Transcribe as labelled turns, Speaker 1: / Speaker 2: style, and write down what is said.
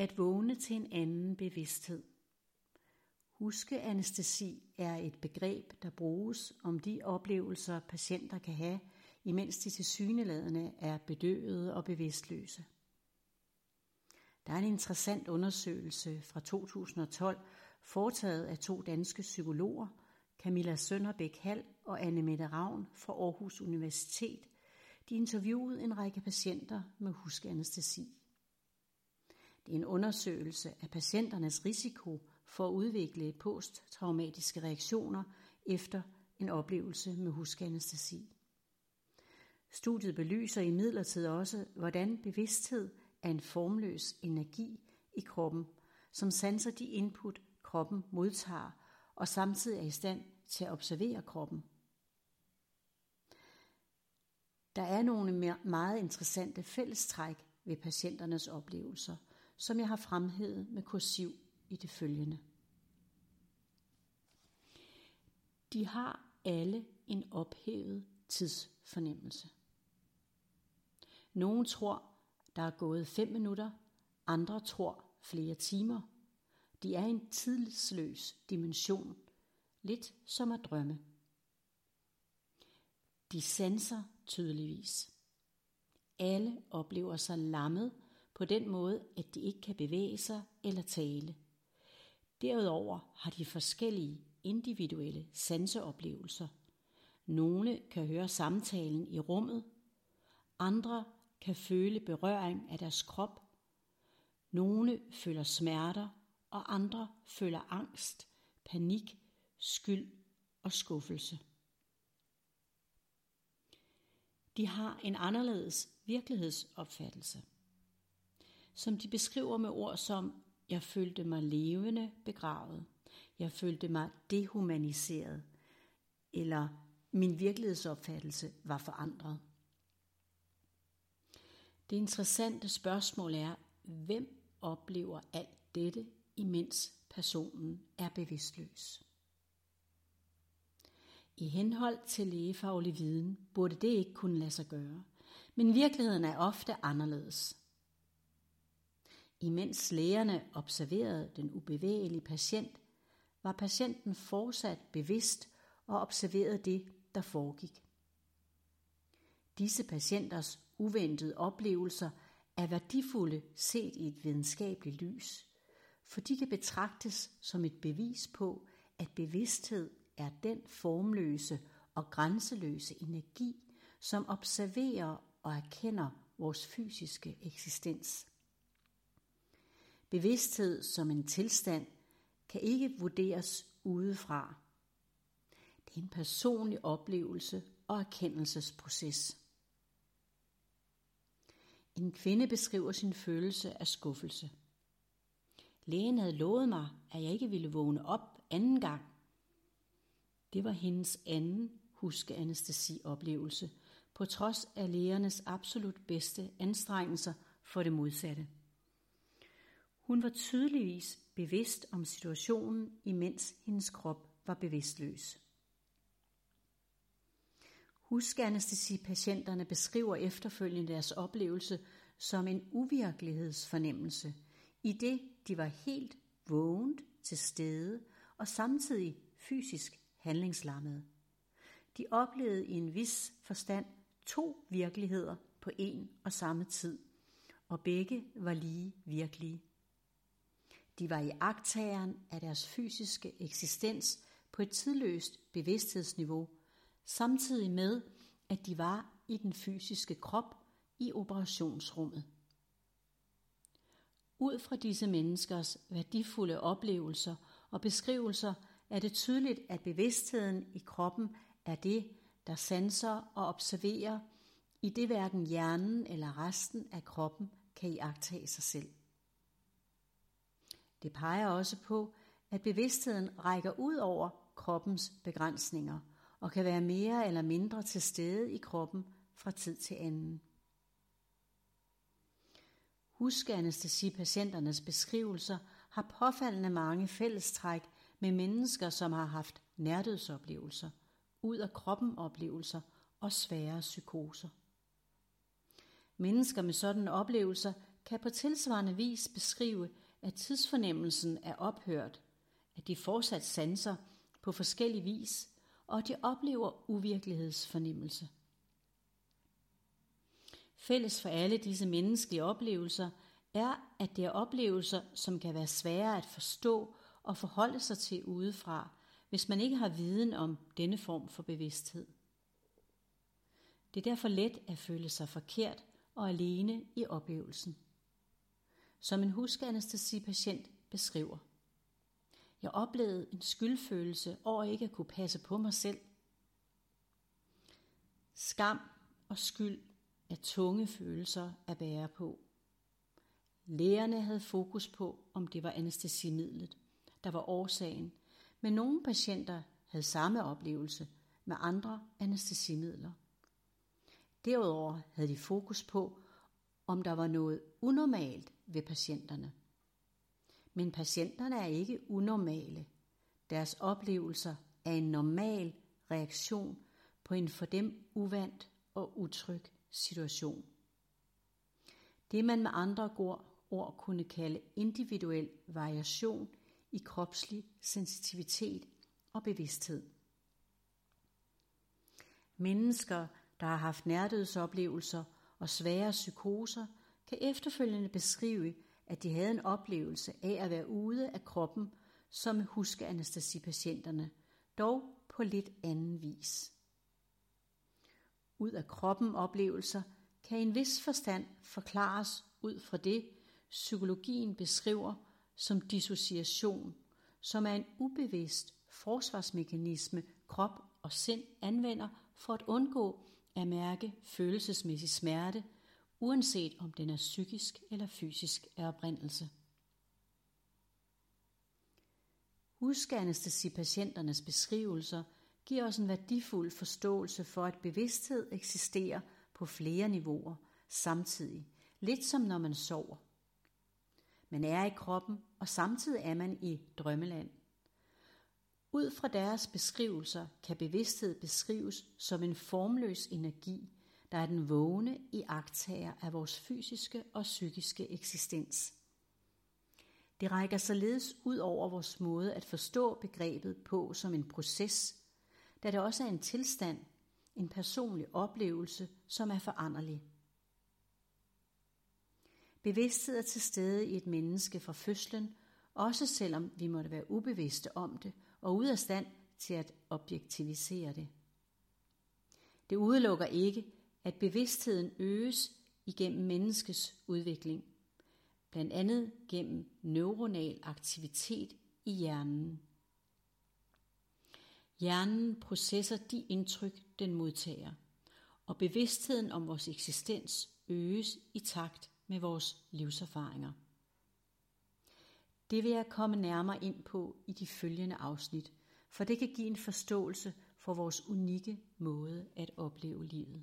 Speaker 1: At vågne til en anden bevidsthed. Huskeanestesi er et begreb, der bruges om de oplevelser, patienter kan have, imens de tilsyneladende er bedøvede og bevidstløse. Der er en interessant undersøgelse fra 2012, foretaget af to danske psykologer, Camilla Sønderbæk Hall og Anne Mette Ravn fra Aarhus Universitet. De interviewede en række patienter med huskeanestesi. Det er en undersøgelse af patienternes risiko for at udvikle posttraumatiske reaktioner efter en oplevelse med huskanestesi. Studiet belyser i midlertid også, hvordan bevidsthed er en formløs energi i kroppen, som sanser de input, kroppen modtager, og samtidig er i stand til at observere kroppen. Der er nogle meget interessante fællestræk ved patienternes oplevelser, som jeg har fremhævet med kursiv i det følgende. De har alle en ophævet tidsfornemmelse. Nogle tror, der er gået fem minutter, andre tror flere timer. De er en tidsløs dimension, lidt som at drømme. De sanser tydeligvis. Alle oplever sig lammet på den måde, at de ikke kan bevæge sig eller tale. Derudover har de forskellige individuelle sanseoplevelser. Nogle kan høre samtalen i rummet, andre kan føle berøring af deres krop. Nogle føler smerter, og andre føler angst, panik, skyld og skuffelse. De har en anderledes virkelighedsopfattelse, som de beskriver med ord som, jeg følte mig levende begravet, jeg følte mig dehumaniseret, eller min virkelighedsopfattelse var forandret. Det interessante spørgsmål er, hvem oplever alt dette, imens personen er bevidstløs? I henhold til lægefaglig viden burde det ikke kunne lade sig gøre, men virkeligheden er ofte anderledes. Imens lægerne observerede den ubevægelige patient, var patienten fortsat bevidst og observerede det, der foregik. Disse patienters uventede oplevelser er værdifulde set i et videnskabeligt lys, for de kan betragtes som et bevis på, at bevidsthed er den formløse og grænseløse energi, som observerer og erkender vores fysiske eksistens. Bevidsthed som en tilstand kan ikke vurderes udefra. Det er en personlig oplevelse og erkendelsesproces. En kvinde beskriver sin følelse af skuffelse. Lægen havde lovet mig, at jeg ikke ville vågne op anden gang. Det var hendes anden huskeanestesi-oplevelse, på trods af lægernes absolut bedste anstrengelser for det modsatte. Hun var tydeligvis bevidst om situationen, imens hendes krop var bevidstløs. Huskeanestesi-patienterne beskriver efterfølgende deres oplevelse som en uvirkelighedsfornemmelse, i det de var helt vågent til stede og samtidig fysisk handlingslammede. De oplevede i en vis forstand to virkeligheder på en og samme tid, og begge var lige virkelige. De var i agtageren af deres fysiske eksistens på et tidløst bevidsthedsniveau, samtidig med, at de var i den fysiske krop i operationsrummet. Ud fra disse menneskers værdifulde oplevelser og beskrivelser er det tydeligt, at bevidstheden i kroppen er det, der sanser og observerer, i det hverken hjernen eller resten af kroppen kan iagtage sig selv. Det peger også på, at bevidstheden rækker ud over kroppens begrænsninger og kan være mere eller mindre til stede i kroppen fra tid til anden. Huskeanestesi-patienternes beskrivelser har påfaldende mange fællestræk med mennesker, som har haft nærdødsoplevelser, ud af kroppen oplevelser og svære psykoser. Mennesker med sådanne oplevelser kan på tilsvarende vis beskrive, at tidsfornemmelsen er ophørt, at de fortsat sanser på forskellig vis, og at de oplever uvirkelighedsfornemmelse. Fælles for alle disse menneskelige oplevelser er, at det er oplevelser, som kan være svære at forstå og forholde sig til udefra, hvis man ikke har viden om denne form for bevidsthed. Det er derfor let at føle sig forkert og alene i oplevelsen. Som en huskanestesi-patient beskriver. Jeg oplevede en skyldfølelse over ikke at kunne passe på mig selv. Skam og skyld er tunge følelser at bære på. Lægerne havde fokus på, om det var anestesimidlet, der var årsagen, men nogle patienter havde samme oplevelse med andre anestesimidler. Derudover havde de fokus på, om der var noget unormalt ved patienterne. Men patienterne er ikke unormale. Deres oplevelser er en normal reaktion på en for dem uvandt og utryg situation. Det man med andre ord kunne kalde individuel variation i kropslig sensitivitet og bevidsthed. Mennesker, der har haft nærdødsoplevelser og svære psykoser, kan efterfølgende beskrive, at de havde en oplevelse af at være ude af kroppen som huskeanestesipatienterne, dog på lidt anden vis. Ud af kroppen oplevelser kan i en vis forstand forklares ud fra det, psykologien beskriver som dissociation, som er en ubevidst forsvarsmekanisme, krop og sind anvender for at undgå at mærke følelsesmæssig smerte, uanset om den er psykisk eller fysisk af oprindelse. Husk anestesi-patienternes beskrivelser giver os en værdifuld forståelse for, at bevidsthed eksisterer på flere niveauer samtidig, lidt som når man sover. Man er i kroppen, og samtidig er man i drømmeland. Ud fra deres beskrivelser kan bevidsthed beskrives som en formløs energi, der er den vågne i agtager af vores fysiske og psykiske eksistens. Det rækker således ud over vores måde at forstå begrebet på som en proces, da det også er en tilstand, en personlig oplevelse, som er foranderlig. Bevidsthed er til stede i et menneske fra fødslen, også selvom vi måtte være ubevidste om det og ude af stand til at objektivisere det. Det udelukker ikke, at bevidstheden øges igennem menneskets udvikling, blandt andet gennem neuronal aktivitet i hjernen. Hjernen processer de indtryk, den modtager, og bevidstheden om vores eksistens øges i takt med vores livserfaringer. Det vil jeg komme nærmere ind på i de følgende afsnit, for det kan give en forståelse for vores unikke måde at opleve livet.